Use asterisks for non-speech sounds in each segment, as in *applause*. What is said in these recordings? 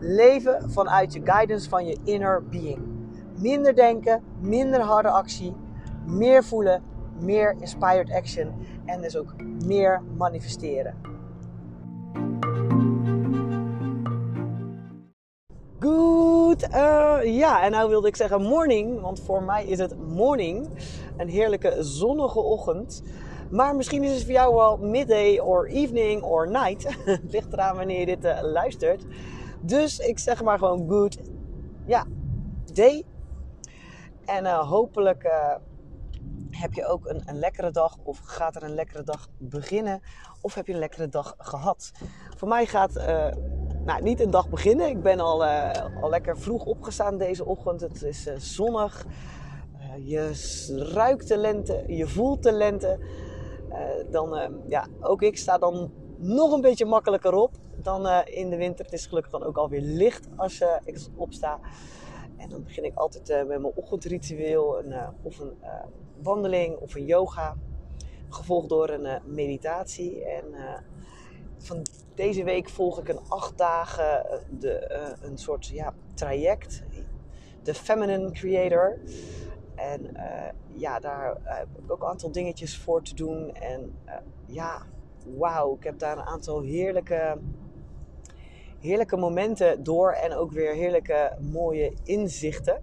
Leven vanuit je guidance van je inner being. Minder denken, minder harde actie, meer voelen, meer inspired action en dus ook meer manifesteren. Goed, uh, ja, en nou wilde ik zeggen morning, want voor mij is het morning. Een heerlijke zonnige ochtend. Maar misschien is het voor jou wel midday or evening or night. *laughs* Ligt eraan wanneer je dit uh, luistert. Dus ik zeg maar gewoon good, ja, day. En uh, hopelijk uh, heb je ook een, een, lekkere dag of gaat er een lekkere dag beginnen of heb je een lekkere dag gehad. Voor mij gaat uh, nou, niet een dag beginnen. Ik ben al, al lekker vroeg opgestaan deze ochtend. Het is zonnig. je ruikt de lente, je voelt de lente. dan, ja, ook ik sta dan nog een beetje makkelijker op dan in de winter. Het is gelukkig dan ook alweer licht als ik opsta. En dan begin ik altijd met mijn ochtendritueel. Een, of een wandeling of een yoga. Gevolgd door een meditatie. En van deze week volg ik een acht dagen de, een soort ja, traject. De Feminine Creator. En ja, daar heb ik ook een aantal dingetjes voor te doen. En ja, wauw, ik heb daar een aantal heerlijke, heerlijke momenten door. En ook weer heerlijke mooie inzichten.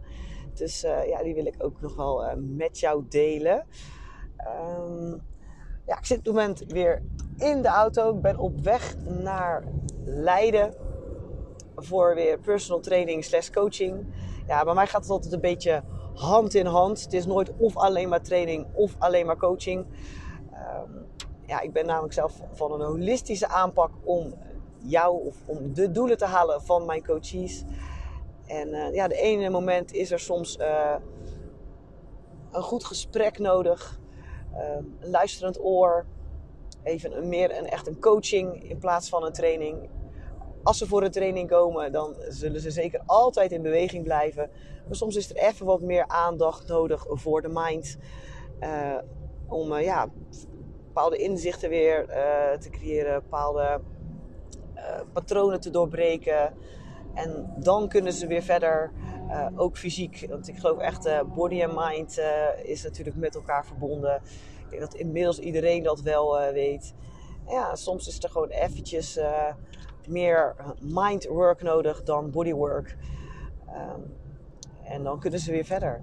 Dus uh, ja, die wil ik ook nog wel uh, met jou delen. Um, ja, ik zit op het moment weer in de auto. Ik ben op weg naar Leiden voor weer personal training slash coaching. Ja, bij mij gaat het altijd een beetje hand in hand. Het is nooit of alleen maar training of alleen maar coaching. Um, ja, ik ben namelijk zelf van een holistische aanpak om jou of om de doelen te halen van mijn coaches. En uh, ja, de ene moment is er soms uh, een goed gesprek nodig, uh, een luisterend oor, even meer een, echt een coaching in plaats van een training. Als ze voor een training komen, dan zullen ze zeker altijd in beweging blijven. Maar soms is er even wat meer aandacht nodig voor de mind. om ja, bepaalde inzichten weer te creëren, bepaalde patronen te doorbreken. En dan kunnen ze weer verder, uh, ook fysiek. Want ik geloof echt, uh, body en mind is natuurlijk met elkaar verbonden. Ik denk dat inmiddels iedereen dat wel weet. Ja, soms is er gewoon eventjes meer mind work nodig dan body work. Um, en dan kunnen ze weer verder.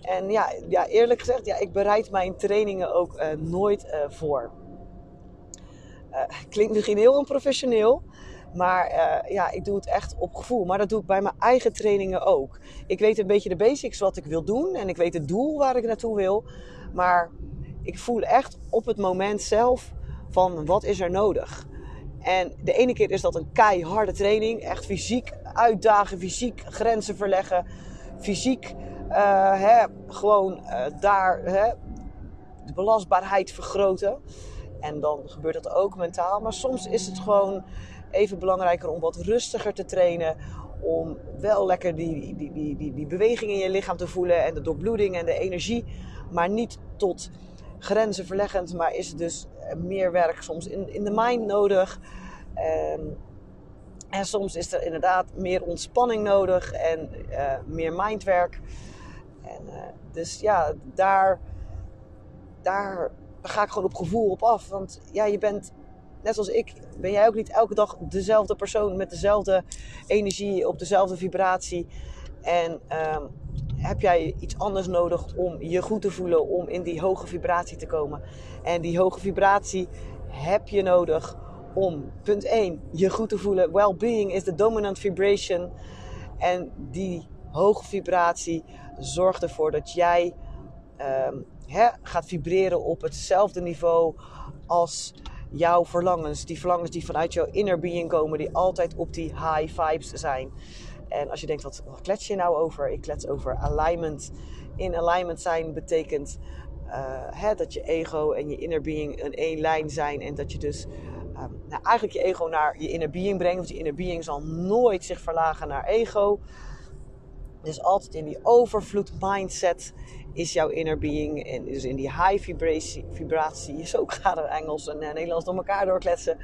En ja, ja eerlijk gezegd, ja, ik bereid mijn trainingen ook nooit voor. *laughs* klinkt misschien heel onprofessioneel. Maar uh, ja, ik doe het echt op gevoel. Maar dat doe ik bij mijn eigen trainingen ook. Ik weet een beetje de basics wat ik wil doen. En ik weet het doel waar ik naartoe wil. Maar ik voel echt op het moment zelf van wat is er nodig. En de ene keer is dat een keiharde training. Echt fysiek uitdagen, fysiek grenzen verleggen. Fysiek uh, hè, gewoon daar hè, de belastbaarheid vergroten. En dan gebeurt dat ook mentaal. Maar soms is het gewoon even belangrijker om wat rustiger te trainen. Om wel lekker die, die, die, die, die beweging in je lichaam te voelen en de doorbloeding en de energie. Maar niet tot grenzen verleggend. Maar is dus meer werk soms in, in de mind nodig. En, soms is er inderdaad meer ontspanning nodig en uh, meer mindwerk. En, uh, dus ja, daar, daar ga ik gewoon op gevoel op af. Want ja, je bent net zoals ik, ben jij ook niet elke dag dezelfde persoon met dezelfde energie, op dezelfde vibratie. En um, heb jij iets anders nodig om je goed te voelen, om in die hoge vibratie te komen. En die hoge vibratie heb je nodig om, punt 1, je goed te voelen. Well-being is the dominant vibration. En die hoge vibratie zorgt ervoor dat jij um, gaat vibreren op hetzelfde niveau als jouw verlangens. Die verlangens die vanuit jouw inner being komen, die altijd op die high vibes zijn. En als je denkt, wat, klets je nou over? Ik klets over alignment. In alignment zijn betekent uh, hè, dat je ego en je inner being een één lijn zijn. En dat je dus um, nou, eigenlijk je ego naar je inner being brengt. Want je inner being zal nooit zich verlagen naar ego. Dus altijd in die overvloed mindset is jouw inner being. En dus in die high vibratie, vibratie ook gaat er Engels en uh, Nederlands door elkaar doorkletsen.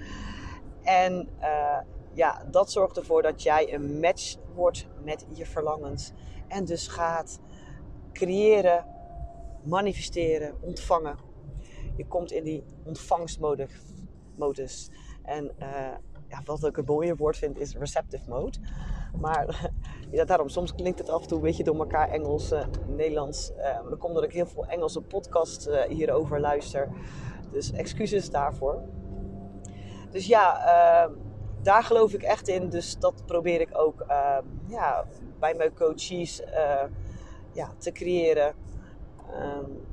En uh, ja, dat zorgt ervoor dat jij een match wordt met je verlangens. En dus gaat creëren, manifesteren, ontvangen. Je komt in die ontvangstmodus. En uh, ja, wat ik een mooier woord vind is receptive mode. Maar ja, daarom, soms klinkt het af en toe een beetje door elkaar Engels, uh, Nederlands. Uh, maar dat ik heel veel Engelse podcasts uh, hierover luister. Dus excuses daarvoor. Dus ja, daar geloof ik echt in. Dus dat probeer ik ook ja, bij mijn coaches ja, te creëren. Um,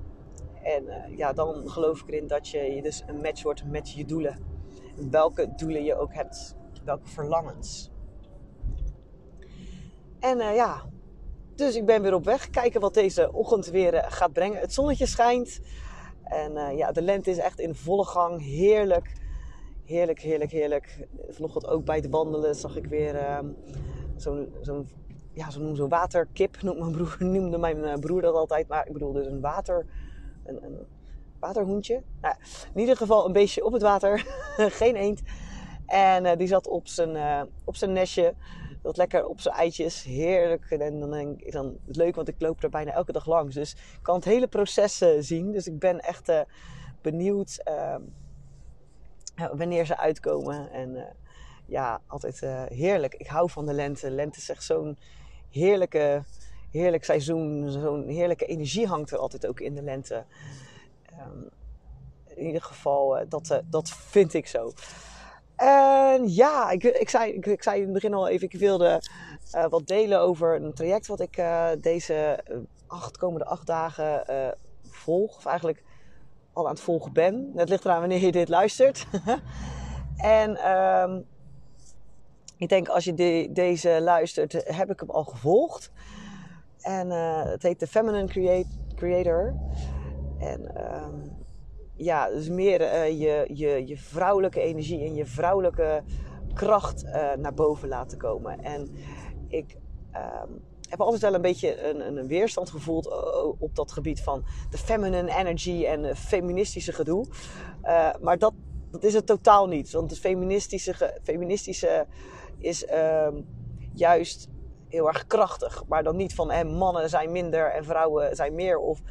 en ja, dan geloof ik erin dat je dus een match wordt met je doelen. Welke doelen je ook hebt. Welke verlangens. En uh, ja, dus ik ben weer op weg. Kijken wat deze ochtend weer uh, gaat brengen. Het zonnetje schijnt. En uh, ja, de lente is echt in volle gang. Heerlijk. Heerlijk, heerlijk, heerlijk. Vanochtend ook bij het wandelen zag ik weer ehm, zo'n zo'n ja, zo zo'n waterkip. *laughs* Mijn, broer, noemde mijn broer dat altijd. Maar ik bedoel dus een water... Een, een waterhoentje. Nou, in ieder geval een beestje op het water. *laughs* Geen eend. En die zat op zijn, op zijn nestje dat lekker op zijn eitjes. Heerlijk. En dan denk ik dan leuk, want ik loop er bijna elke dag langs. Dus ik kan het hele proces uh, zien. Dus ik ben echt uh, benieuwd uh, wanneer ze uitkomen. En eh, ja, altijd heerlijk. Ik hou van de lente. Lente is echt zo'n heerlijke, heerlijk seizoen. Zo'n heerlijke energie hangt er altijd ook in de lente. Um, in ieder geval, dat, dat vind ik zo. En ja, ik, ik, zei, ik, zei in het begin al even, ik wilde uh, wat delen over een traject wat ik uh, deze acht, komende acht dagen volg. Of eigenlijk al aan het volgen ben. Het ligt eraan wanneer je dit luistert. *laughs* en um, ik denk als je de, deze luistert, heb ik hem al gevolgd. En het heet de Feminine Creator. En um, ja, dus meer uh, je, je, je vrouwelijke energie en je vrouwelijke kracht uh, naar boven laten komen. En ik um, heb altijd wel een beetje een, een weerstand gevoeld op dat gebied van de feminine energy en feministische gedoe. Maar dat, dat is het totaal niet. Want het feministische, feministische is um, juist heel erg krachtig. Maar dan niet van eh, mannen zijn minder en vrouwen zijn meer. Of,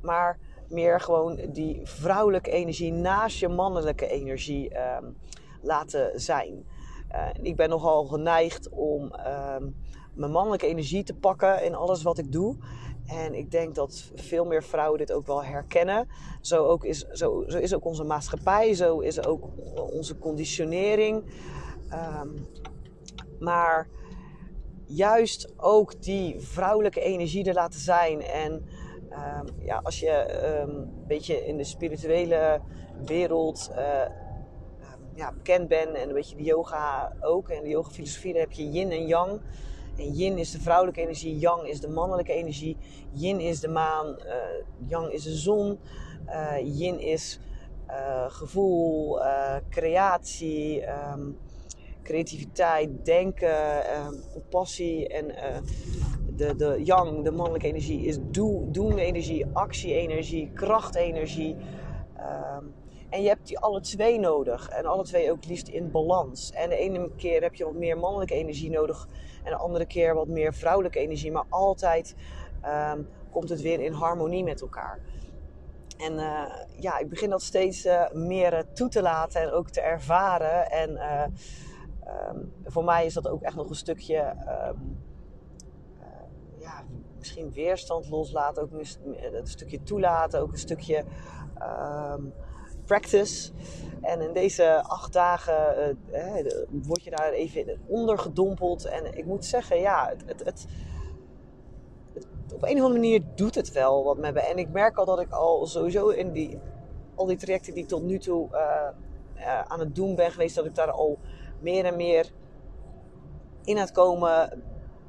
maar meer gewoon die vrouwelijke energie naast je mannelijke energie um, laten zijn. Uh, ik ben nogal geneigd om um, mijn mannelijke energie te pakken in alles wat ik doe. En ik denk dat veel meer vrouwen dit ook wel herkennen. Zo, ook is, zo, zo is ook onze maatschappij, zo is ook onze conditionering. Um, maar juist ook die vrouwelijke energie er laten zijn en Um, ja, als je um, een beetje in de spirituele wereld uh, ja, bekend bent en een beetje de yoga ook en de yoga filosofie, dan heb je yin en yang. En yin is de vrouwelijke energie, yang is de mannelijke energie. Yin is de maan, uh, yang is de zon. Uh, yin is gevoel, creatie, creativiteit, denken, compassie en de, de yang, de mannelijke energie, is do, doen energie, actie-energie, krachtenergie. Um, en je hebt die alle twee nodig. En alle twee ook liefst in balans. En de ene keer heb je wat meer mannelijke energie nodig. En de andere keer wat meer vrouwelijke energie. Maar altijd um, komt het weer in harmonie met elkaar. En uh, ja, ik begin dat steeds uh, meer uh, toe te laten en ook te ervaren. En um, voor mij is dat ook echt nog een stukje misschien weerstand loslaten, ook een, stukje toelaten, ook een stukje um, practice. En in deze acht dagen uh, word je daar even onder gedompeld. En ik moet zeggen, ja, het, het, het, op een of andere manier doet het wel wat met me. En ik merk al dat ik al sowieso in die, al die trajecten die ik tot nu toe uh, aan het doen ben geweest, dat ik daar al meer en meer in aan het komen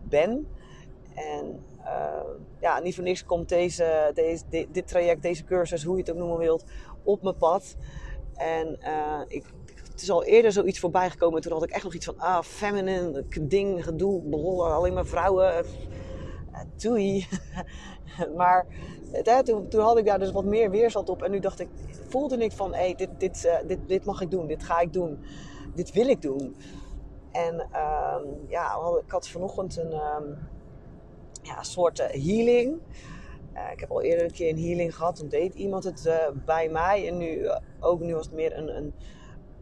ben. En ja, niet voor niks komt deze, deze, dit, traject, deze cursus, hoe je het ook noemen wilt, op mijn pad. En uh, ik, het is al eerder zoiets voorbij gekomen. Toen had ik echt nog iets van, ah, feminine, ding, gedoe, alleen maar vrouwen. Doei. *laughs* maar toen, toen, had ik daar dus wat meer weerstand op. En nu dacht ik, voelde ik van, hé, hey, dit, dit, uh, dit, dit mag ik doen, dit ga ik doen, dit wil ik doen. En uh, ja, ik had vanochtend een um, ja, soort uh, healing. Uh, ik heb al eerder een keer een healing gehad. Toen deed iemand het uh, bij mij. En nu, ook nu was het meer een, een,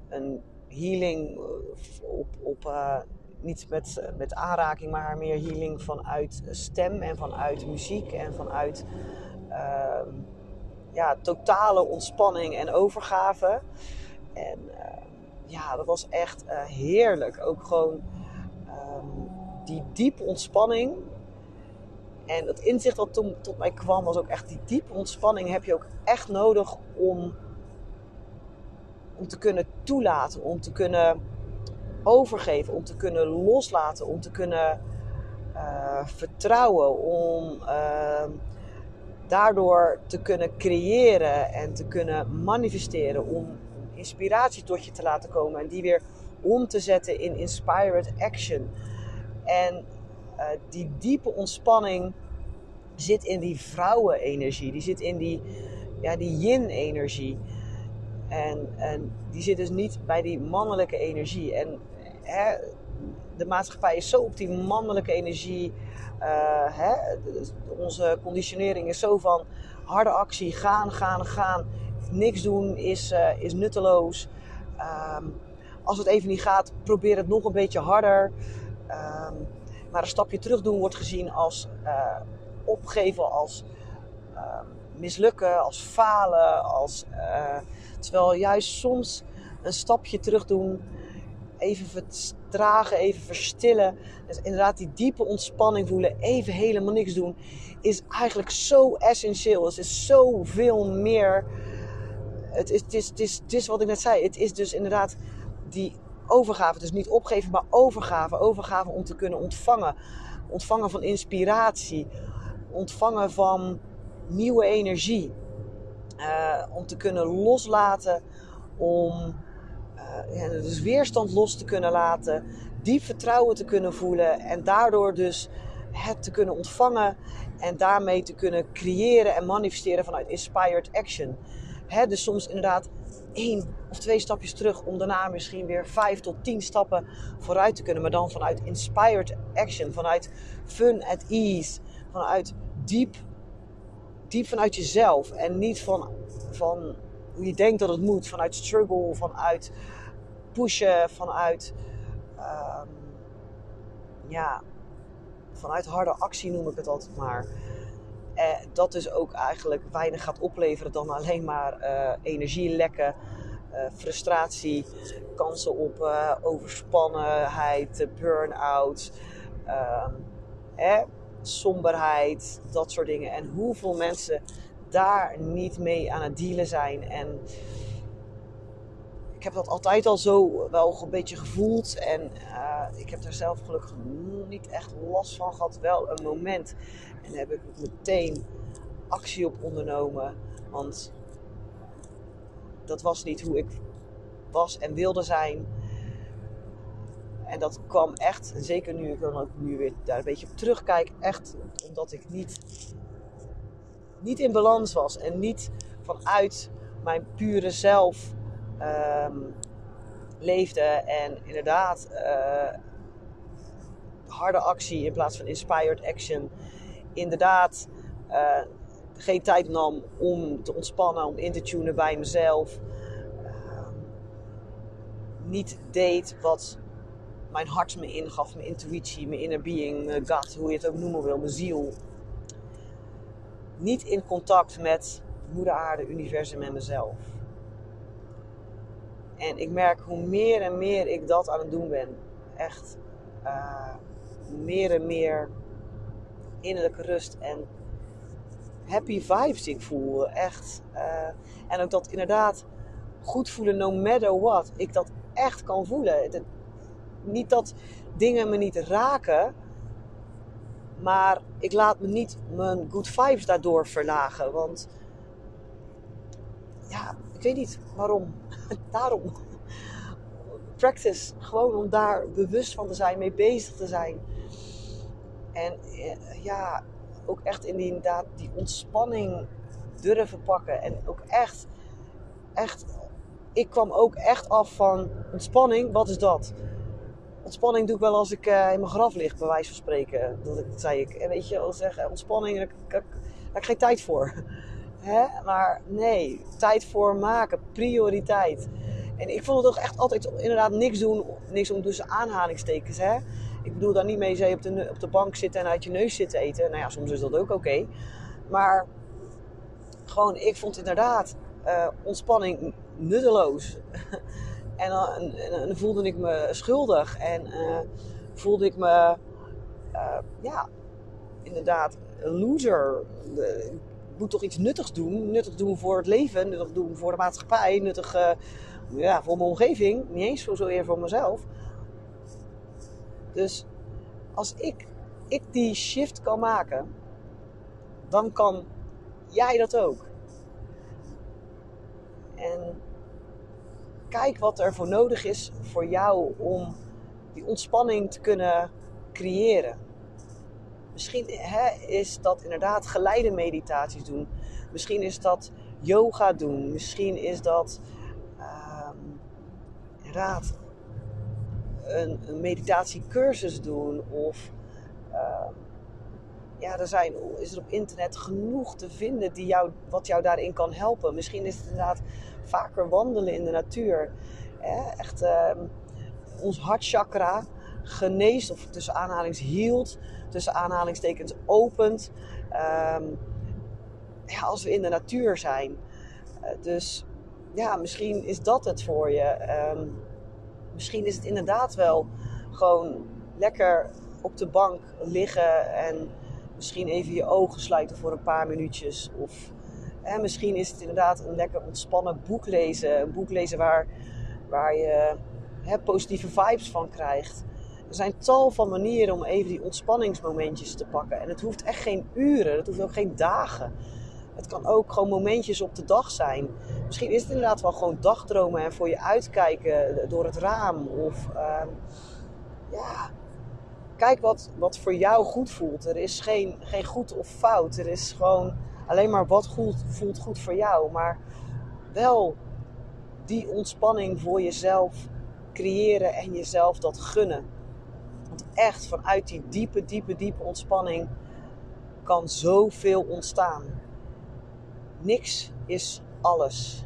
een healing op, op niet met, met aanraking, maar meer healing vanuit stem en vanuit muziek en vanuit uh, ja, totale ontspanning en overgave. En uh, ja, dat was echt heerlijk. Ook gewoon um, die diepe ontspanning. En het inzicht wat toen tot mij kwam was ook echt die diepe ontspanning heb je ook echt nodig om, om te kunnen toelaten, om te kunnen overgeven, om te kunnen loslaten, om te kunnen uh, vertrouwen, om uh, daardoor te kunnen creëren en te kunnen manifesteren, om inspiratie tot je te laten komen en die weer om te zetten in inspired action. En uh, die diepe ontspanning zit in die vrouwenenergie, die zit in die, ja, die yin-energie. En, en die zit dus niet bij die mannelijke energie. En hè, de maatschappij is zo op die mannelijke energie. Uh, hè, onze conditionering is zo van harde actie, gaan, gaan, gaan. Niks doen is, uh, is nutteloos. Um, als het even niet gaat, probeer het nog een beetje harder. Um, maar een stapje terug doen wordt gezien als uh, opgeven, als ehm, mislukken, als falen. Als, terwijl juist soms een stapje terug doen even vertragen, even verstillen. Dus inderdaad die diepe ontspanning voelen, even helemaal niks doen, is eigenlijk zo essentieel. Het is zoveel meer. Het is, het, is, het, het is wat ik net zei. Het is dus inderdaad die overgave. Dus niet opgeven, maar overgave. Overgave om te kunnen ontvangen. Ontvangen van inspiratie. Ontvangen van nieuwe energie. Uh, om te kunnen loslaten. Om ja, dus weerstand los te kunnen laten, diep vertrouwen te kunnen voelen en daardoor dus het te kunnen ontvangen en daarmee te kunnen creëren en manifesteren vanuit inspired action. Dus soms inderdaad één of twee stapjes terug om daarna misschien weer vijf tot tien stappen vooruit te kunnen, maar dan vanuit inspired action, vanuit fun at ease, vanuit diep, diep vanuit jezelf en niet van, van hoe je denkt dat het moet, vanuit struggle, vanuit pushen, vanuit, um, ja, vanuit harde actie noem ik het altijd maar. Eh, dat dus ook eigenlijk weinig gaat opleveren dan alleen maar uh, energielekken, uh, frustratie, kansen op uh, overspannenheid, burn-out, eh, somberheid, dat soort dingen. En hoeveel mensen daar niet mee aan het dealen zijn. En ik heb dat altijd al zo wel een beetje gevoeld. En uh, ik heb daar zelf gelukkig niet echt last van gehad. Wel een moment. En daar heb ik meteen actie op ondernomen. Want dat was niet hoe ik was en wilde zijn. En dat kwam echt, zeker nu ik dan ook nu weer daar een beetje op terugkijk, echt omdat ik niet niet in balans was en niet vanuit mijn pure zelf um, leefde. En inderdaad, uh, harde actie in plaats van inspired action. Inderdaad, uh, geen tijd nam om te ontspannen, om in te tunen bij mezelf. Uh, niet deed wat mijn hart me ingaf, mijn intuïtie, mijn inner being, mijn gut, hoe je het ook noemen wil, mijn ziel niet in contact met moeder aarde, universum en mezelf. En ik merk hoe meer en meer ik dat aan het doen ben. Echt uh, meer en meer innerlijke rust en happy vibes ik voel. Echt. Uh, en ook dat inderdaad goed voelen, no matter what. Ik dat echt kan voelen. niet dat dingen me niet raken, Maar ik laat me niet mijn good vibes daardoor verlagen. Want ja, weet niet waarom. *laughs* Daarom. Practice. Gewoon om daar bewust van te zijn, mee bezig te zijn. En eh, ja, ook echt in die, inderdaad, die ontspanning durven pakken. En ook echt, echt, ik kwam ook echt af van ontspanning. Wat is dat? Ontspanning doe ik wel als ik uh, in mijn graf lig, bij wijze van spreken. Dat, zei ik. En weet je, als zeggen ontspanning, daar, daar, heb ik geen tijd voor. Hè? Maar nee, tijd voor maken, prioriteit. En ik vond het toch echt altijd inderdaad niks doen, niks om tussen aanhalingstekens. Hè? Ik bedoel daar niet mee je op de, op de bank zitten en uit je neus zitten eten. Nou ja, soms is dat ook oké. Maar gewoon, ik vond inderdaad uh, ontspanning nutteloos. *laughs* en, dan, en, voelde ik me schuldig. En uh, voelde ik me, ja, inderdaad, loser. Ik moet toch iets nuttigs doen. Nuttig doen voor het leven, nuttig doen voor de maatschappij, nuttig ja, voor mijn omgeving. Niet eens zo eer voor mezelf. Dus als ik, ik die shift kan maken, dan kan jij dat ook. En kijk wat er voor nodig is voor jou om die ontspanning te kunnen creëren. Misschien hè, is dat inderdaad geleide meditaties doen. Misschien is dat yoga doen. Misschien is dat um, inderdaad een, een meditatiecursus doen. Of uh, ja, er zijn, is er op internet genoeg te vinden die jou, wat jou daarin kan helpen. Misschien is het inderdaad vaker wandelen in de natuur. Hè? Echt uh, ons hartchakra geneest, of tussen aanhalings hield, tussen aanhalingstekens opent. Um, ja, als we in de natuur zijn. Uh, dus ja, misschien is dat het voor je. Um, misschien is het inderdaad wel gewoon lekker op de bank liggen en misschien even je ogen sluiten voor een paar minuutjes. Of misschien is het inderdaad een lekker ontspannen boek lezen. Een boek lezen waar, waar je hè, positieve vibes van krijgt. Er zijn tal van manieren om even die ontspanningsmomentjes te pakken. En het hoeft echt geen uren, het hoeft ook geen dagen. Het kan ook gewoon momentjes op de dag zijn. Misschien is het inderdaad wel gewoon dagdromen en voor je uitkijken door het raam. Of uh, ja, kijk wat, wat voor jou goed voelt. Er is geen, geen goed of fout. Er is gewoon alleen maar wat goed, voelt goed voor jou. Maar wel die ontspanning voor jezelf creëren en jezelf dat gunnen. Echt vanuit die diepe, diepe, diepe ontspanning kan zoveel ontstaan. Niks is alles.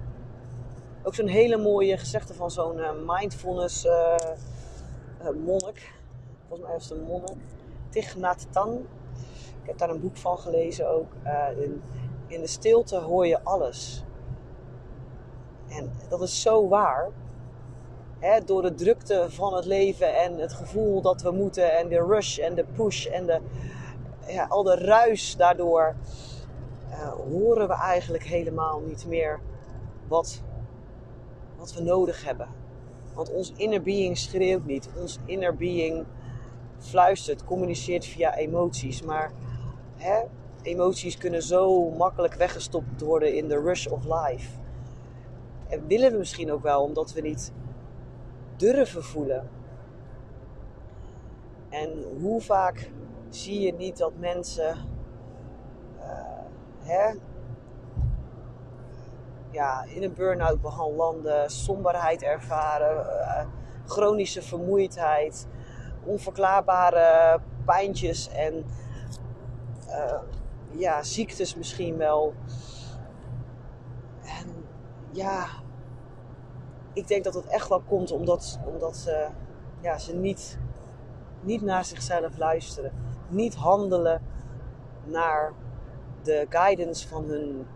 Ook zo'n hele mooie gezegde van zo'n uh, mindfulness uh, uh, monnik. Volgens mij was het een monnik. Thich Nhat Tan. Ik heb daar een boek van gelezen ook. in, in de stilte hoor je alles. En dat is zo waar. Door de drukte van het leven en het gevoel dat we moeten en de rush en de push en de, ja, al de ruis daardoor uh, horen we eigenlijk helemaal niet meer wat, wat we nodig hebben. Want ons inner being schreeuwt niet. Ons inner being fluistert, communiceert via emoties. Maar hè, emoties kunnen zo makkelijk weggestopt worden in de rush of life. En willen we misschien ook wel, omdat we niet durven voelen. En hoe vaak zie je niet dat mensen hè, ja, in een burn-out landen, somberheid ervaren, uh, chronische vermoeidheid, onverklaarbare pijntjes en uh, ja, ziektes misschien wel. En ja, ik denk dat het echt wel komt omdat, omdat ze, ja, ze niet, niet naar zichzelf luisteren, niet handelen naar de guidance van hun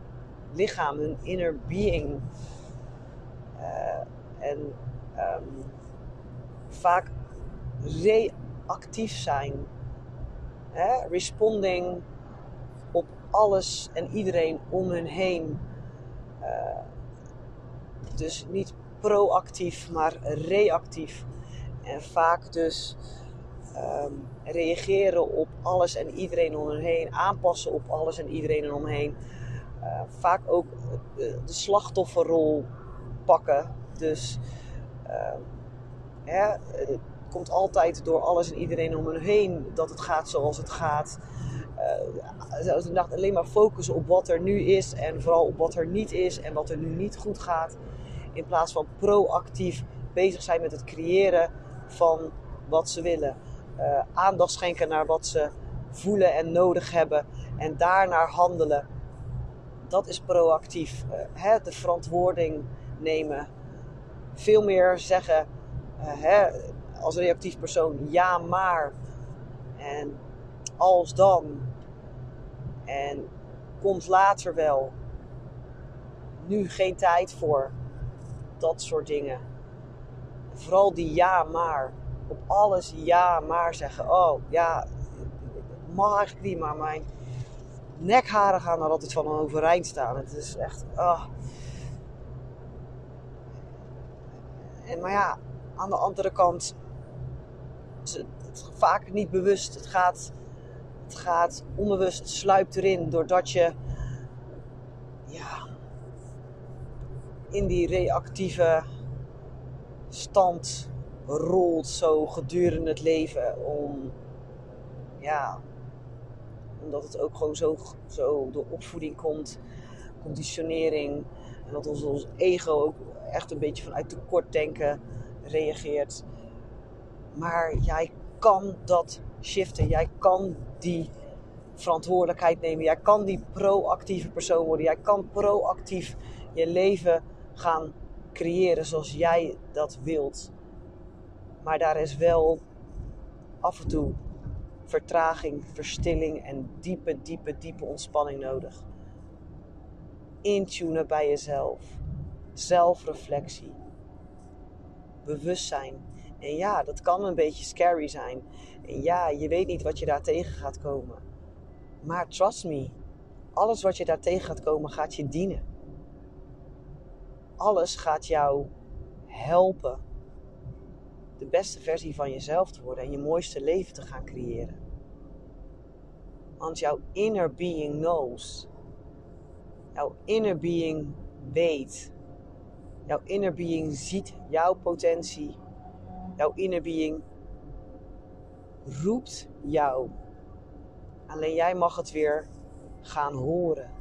lichaam, hun inner being. Uh, en um, vaak reactief zijn. Hè? Responding op alles en iedereen om hun heen. Uh, dus niet proactief, maar reactief. En vaak dus ehm, reageren op alles en iedereen om hen heen, aanpassen op alles en iedereen omheen. Uh, vaak ook de, de, slachtofferrol pakken. Dus hè, het komt altijd door alles en iedereen om hen heen dat het gaat zoals het gaat. Uh, alleen maar focussen op wat er nu is en vooral op wat er niet is en wat er nu niet goed gaat. In plaats van proactief bezig zijn met het creëren van wat ze willen. Uh, aandacht schenken naar wat ze voelen en nodig hebben en daarnaar handelen. Dat is proactief. Uh, hè, de verantwoording nemen. Veel meer zeggen uh, hè, als reactief persoon ja maar. En als dan. En komt later wel. Nu geen tijd voor. Dat soort dingen. Vooral die ja maar. Op alles ja maar zeggen. Oh ja, mag eigenlijk niet, maar mijn nekharen gaan er altijd van overeind staan. Het is echt. Oh. En maar ja, aan de andere kant, vaak niet bewust. Het gaat, het gaat onbewust, sluipt erin doordat je ja, in die reactieve stand rolt zo gedurende het leven. Om, ja, omdat het ook gewoon zo, zo door opvoeding komt, conditionering. En dat ons, ons ego ook echt een beetje vanuit tekort denken reageert. Maar jij kan dat shiften. Jij kan die verantwoordelijkheid nemen. Jij kan die proactieve persoon worden. Jij kan proactief je leven gaan creëren zoals jij dat wilt. Maar daar is wel af en toe vertraging, verstilling en diepe, diepe, diepe ontspanning nodig. Intunen bij jezelf. Zelfreflectie. Bewustzijn. En ja, dat kan een beetje scary zijn. En ja, je weet niet wat je daar tegen gaat komen. Maar trust me, alles wat je daar tegen gaat komen gaat je dienen. Alles gaat jou helpen de beste versie van jezelf te worden en je mooiste leven te gaan creëren. Want jouw inner being knows. Jouw inner being weet. Jouw inner being ziet jouw potentie. Jouw inner being roept jou. Alleen jij mag het weer gaan horen.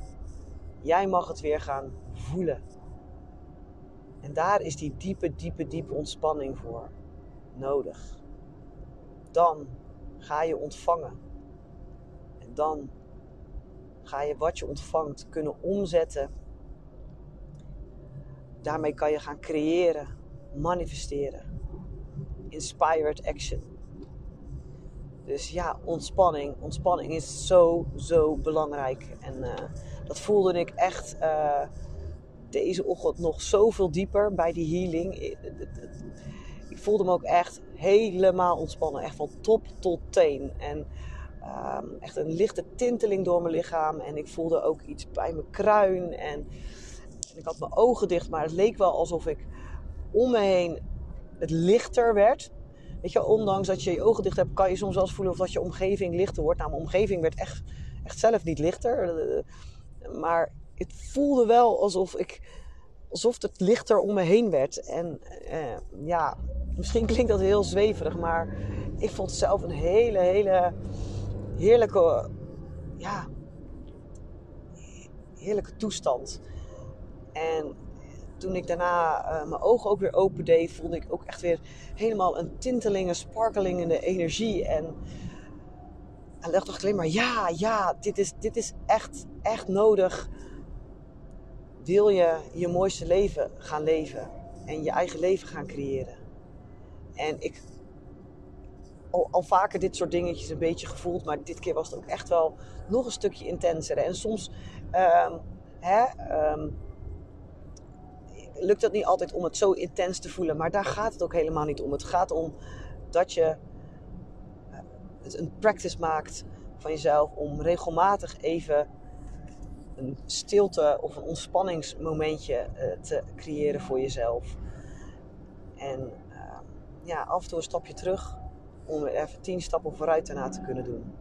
Jij mag het weer gaan voelen. En daar is die diepe, diepe, diepe ontspanning voor nodig. Dan ga je ontvangen. En dan ga je wat je ontvangt kunnen omzetten. Daarmee kan je gaan creëren, manifesteren. Inspired action. Dus ja, ontspanning. Ontspanning is zo, zo belangrijk. En uh, dat voelde ik echt uh, deze ochtend nog zoveel dieper bij die healing voelde me ook echt helemaal ontspannen. Echt van top tot teen. En um, echt een lichte tinteling door mijn lichaam. En ik voelde ook iets bij mijn kruin. En, en ik had mijn ogen dicht, maar het leek wel alsof ik om me heen het lichter werd. Weet je, ondanks dat je je ogen dicht hebt, kan je soms wel eens voelen of dat je omgeving lichter wordt. Nou, mijn omgeving werd echt, echt zelf niet lichter. Maar het voelde wel alsof ik alsof het lichter om me heen werd. En eh, ja, Misschien klinkt dat heel zweverig, maar ik vond het zelf een hele, hele heerlijke, ja, heerlijke toestand. En toen ik daarna uh, mijn ogen ook weer open deed, voelde ik ook echt weer helemaal een tinteling, in de energie. En, en dacht ik alleen maar, ja, ja, dit is, dit is echt, echt nodig. Wil je je mooiste leven gaan leven en je eigen leven gaan creëren? En ik al, al, vaker dit soort dingetjes een beetje gevoeld, maar dit keer was het ook echt wel nog een stukje intenser. En soms um, hè, um, lukt het niet altijd om het zo intens te voelen, maar daar gaat het ook helemaal niet om. Het gaat om dat je uh, een practice maakt van jezelf om regelmatig even een stilte of een ontspanningsmomentje uh, te creëren voor jezelf. En ja, af en toe een stapje terug om even tien stappen vooruit daarna te kunnen doen.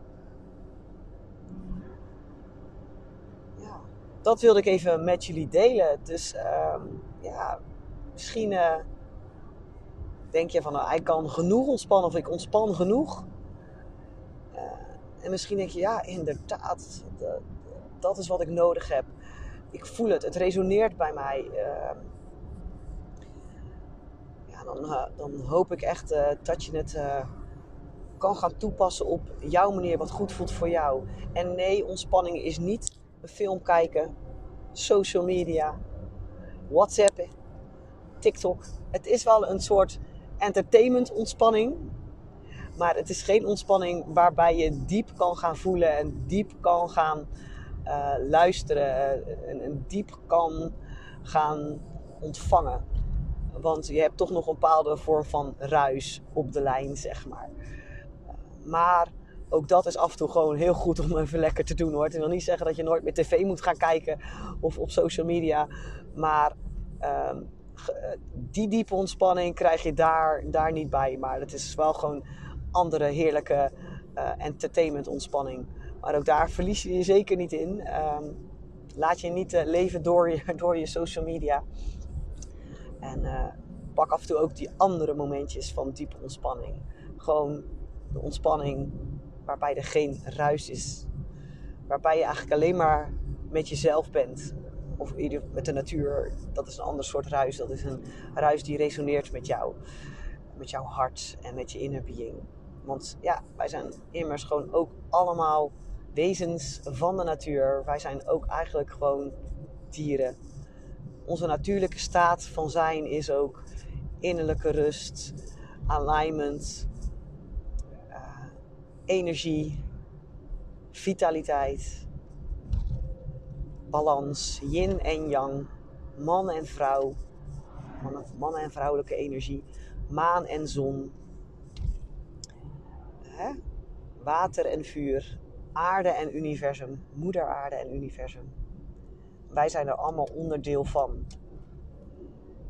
Ja, dat wilde ik even met jullie delen. Dus ehm, ja, misschien uh, denk je van nou, ik kan genoeg ontspannen of ik ontspan genoeg. Uh, en misschien denk je ja, inderdaad, dat is wat ik nodig heb. Ik voel het, het resoneert bij mij. Uh, ja, dan, uh, dan hoop ik echt dat je het kan gaan toepassen op jouw manier, wat goed voelt voor jou. En nee, ontspanning is niet een film kijken, social media, WhatsApp, TikTok. Het is wel een soort entertainment ontspanning. Maar het is geen ontspanning waarbij je diep kan gaan voelen en diep kan gaan uh, luisteren en, en, diep kan gaan ontvangen. Want je hebt toch nog een bepaalde vorm van ruis op de lijn, zeg maar. Maar ook dat is af en toe gewoon heel goed om even lekker te doen hoor. Het wil niet zeggen dat je nooit meer tv moet gaan kijken of op social media. Maar um, die diepe ontspanning krijg je daar, daar niet bij. Maar het is wel gewoon andere heerlijke entertainment ontspanning. Maar ook daar verlies je je zeker niet in. Um, laat je niet uh, leven door je, *laughs* door je social media. En uh, pak af en toe ook die andere momentjes van diepe ontspanning. Gewoon de ontspanning waarbij er geen ruis is. Waarbij je eigenlijk alleen maar met jezelf bent. Of met de natuur. Dat is een ander soort ruis. Dat is een ruis die resoneert met jou. Met jouw hart en met je inner being. Want ja, wij zijn immers gewoon ook allemaal wezens van de natuur. Wij zijn ook eigenlijk gewoon dieren. Onze natuurlijke staat van zijn is ook innerlijke rust, alignment, energie, vitaliteit, balans, yin en yang, man en vrouw, man en vrouwelijke energie, maan en zon, hè? water en vuur, aarde en universum, moeder aarde en universum. Wij zijn er allemaal onderdeel van.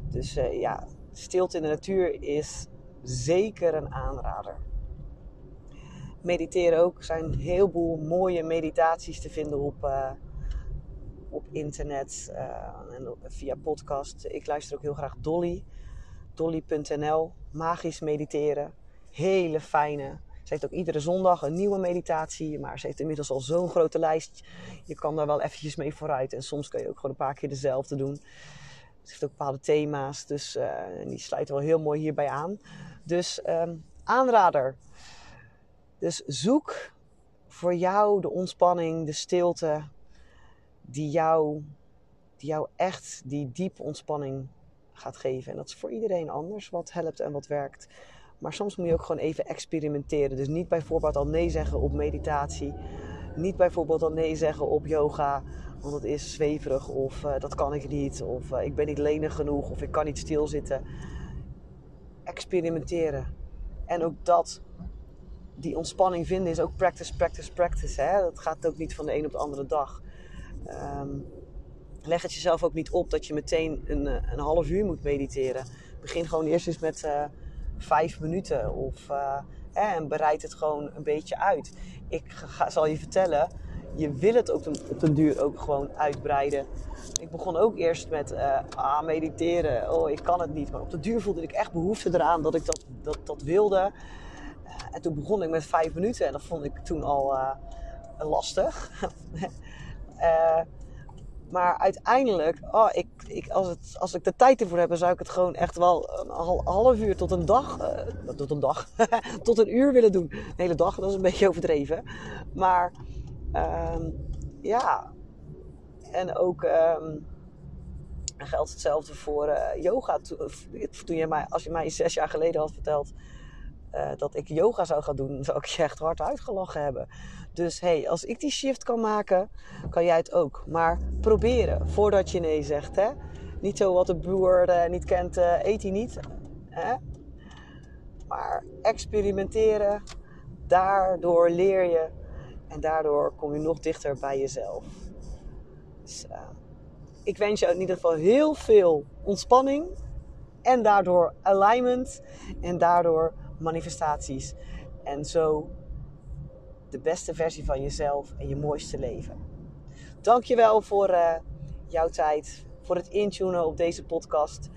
Dus uh, ja, stilte in de natuur is zeker een aanrader mediteren ook. Er zijn een heleboel mooie meditaties te vinden op, uh, op internet uh, en via podcast. Ik luister ook heel graag Dolly. Dolly.nl. Magisch mediteren. Hele fijne. Ze heeft ook iedere zondag een nieuwe meditatie. Maar ze heeft inmiddels al zo'n grote lijst. Je kan daar wel eventjes mee vooruit. En soms kun je ook gewoon een paar keer dezelfde doen. Ze heeft ook bepaalde thema's. Dus uh, die sluiten wel heel mooi hierbij aan. Dus um, aanrader. Dus zoek voor jou de ontspanning, de stilte, die jou, die jou echt die diepe ontspanning gaat geven. En dat is voor iedereen anders wat helpt en wat werkt. Maar soms moet je ook gewoon even experimenteren. Dus niet bijvoorbeeld al nee zeggen op meditatie. Niet bijvoorbeeld al nee zeggen op yoga. Want het is zweverig of uh, dat kan ik niet. Of uh, ik ben niet lenig genoeg of ik kan niet stilzitten. Experimenteren. En ook dat die ontspanning vinden is ook practice, practice, practice. Hè? Dat gaat ook niet van de een op de andere dag. Um, leg het jezelf ook niet op dat je meteen een, eh, een half uur moet mediteren. Begin gewoon eerst eens met vijf minuten of, hè, en bereid het gewoon een beetje uit. Ik ga, zal je vertellen, je wil het ook op den duur ook gewoon uitbreiden. Ik begon ook eerst met uh, mediteren. Oh, ik kan het niet. Maar op de duur voelde ik echt behoefte eraan dat ik dat, dat, dat wilde. En toen begon ik met vijf minuten en dat vond ik toen al lastig. *laughs* maar uiteindelijk, oh, ik, ik, als, het, als ik de tijd ervoor heb, zou ik het gewoon echt wel een half uur tot een dag, uh, tot een dag, *laughs* tot een uur willen doen. Een hele dag, dat is een beetje overdreven. Maar ehm, ja, en ook um, geldt hetzelfde voor yoga. Toen je mij, als je mij zes jaar geleden had verteld uh, dat ik yoga zou gaan doen, *laughs* zou ik je echt hard uitgelachen hebben. Dus hey, als ik die shift kan maken, kan jij het ook. Maar proberen voordat je nee zegt. Hè? Niet zo wat de boer uh, niet kent, uh, eet hij niet. Hè? Maar experimenteren, daardoor leer je en daardoor kom je nog dichter bij jezelf. Dus, ik wens je in ieder geval heel veel ontspanning en daardoor alignment en daardoor manifestaties. En zo de beste versie van jezelf en je mooiste leven. Dankjewel voor uh, jouw tijd, voor het intunen op deze podcast.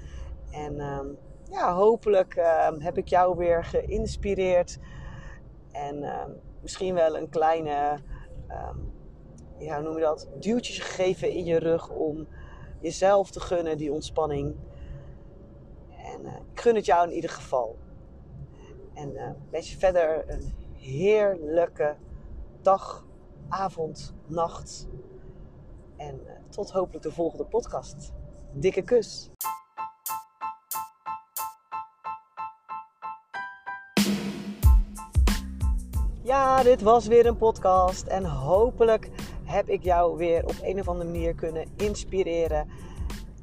En ehm, ja, hopelijk ehm, heb ik jou weer geïnspireerd. En ehm, misschien wel een kleine, ja, hoe noem je dat? Duwtjes gegeven in je rug om jezelf te gunnen, die ontspanning. En uh, ik gun het jou in ieder geval. En uh, wens je verder een heerlijke dag, avond, nacht. En uh, tot hopelijk de volgende podcast. Dikke kus. Ja, dit was weer een podcast. En hopelijk heb ik jou weer op een of andere manier kunnen inspireren.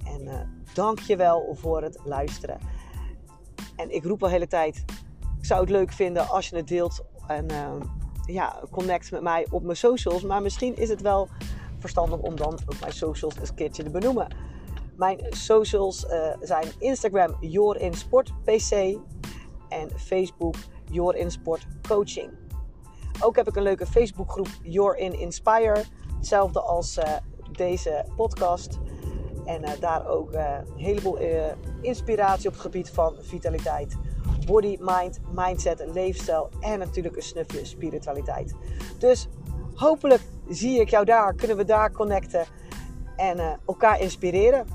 En uh, dank je wel voor het luisteren. En ik roep al de hele tijd, zou het leuk vinden als je het deelt. En uh, ja, connect met mij op mijn socials. Maar misschien is het wel verstandig om dan ook mijn socials een keertje te benoemen. Mijn socials uh, zijn Instagram YourInSportPC en Facebook YourInSportCoaching. Coaching. Ook heb ik een leuke Facebookgroep Your in Inspire. Hetzelfde als uh, deze podcast. En uh, daar ook een heleboel inspiratie op het gebied van vitaliteit. Body, mind, mindset, leefstijl en natuurlijk een snufje spiritualiteit. Dus hopelijk zie ik jou daar, kunnen we daar connecten en elkaar inspireren.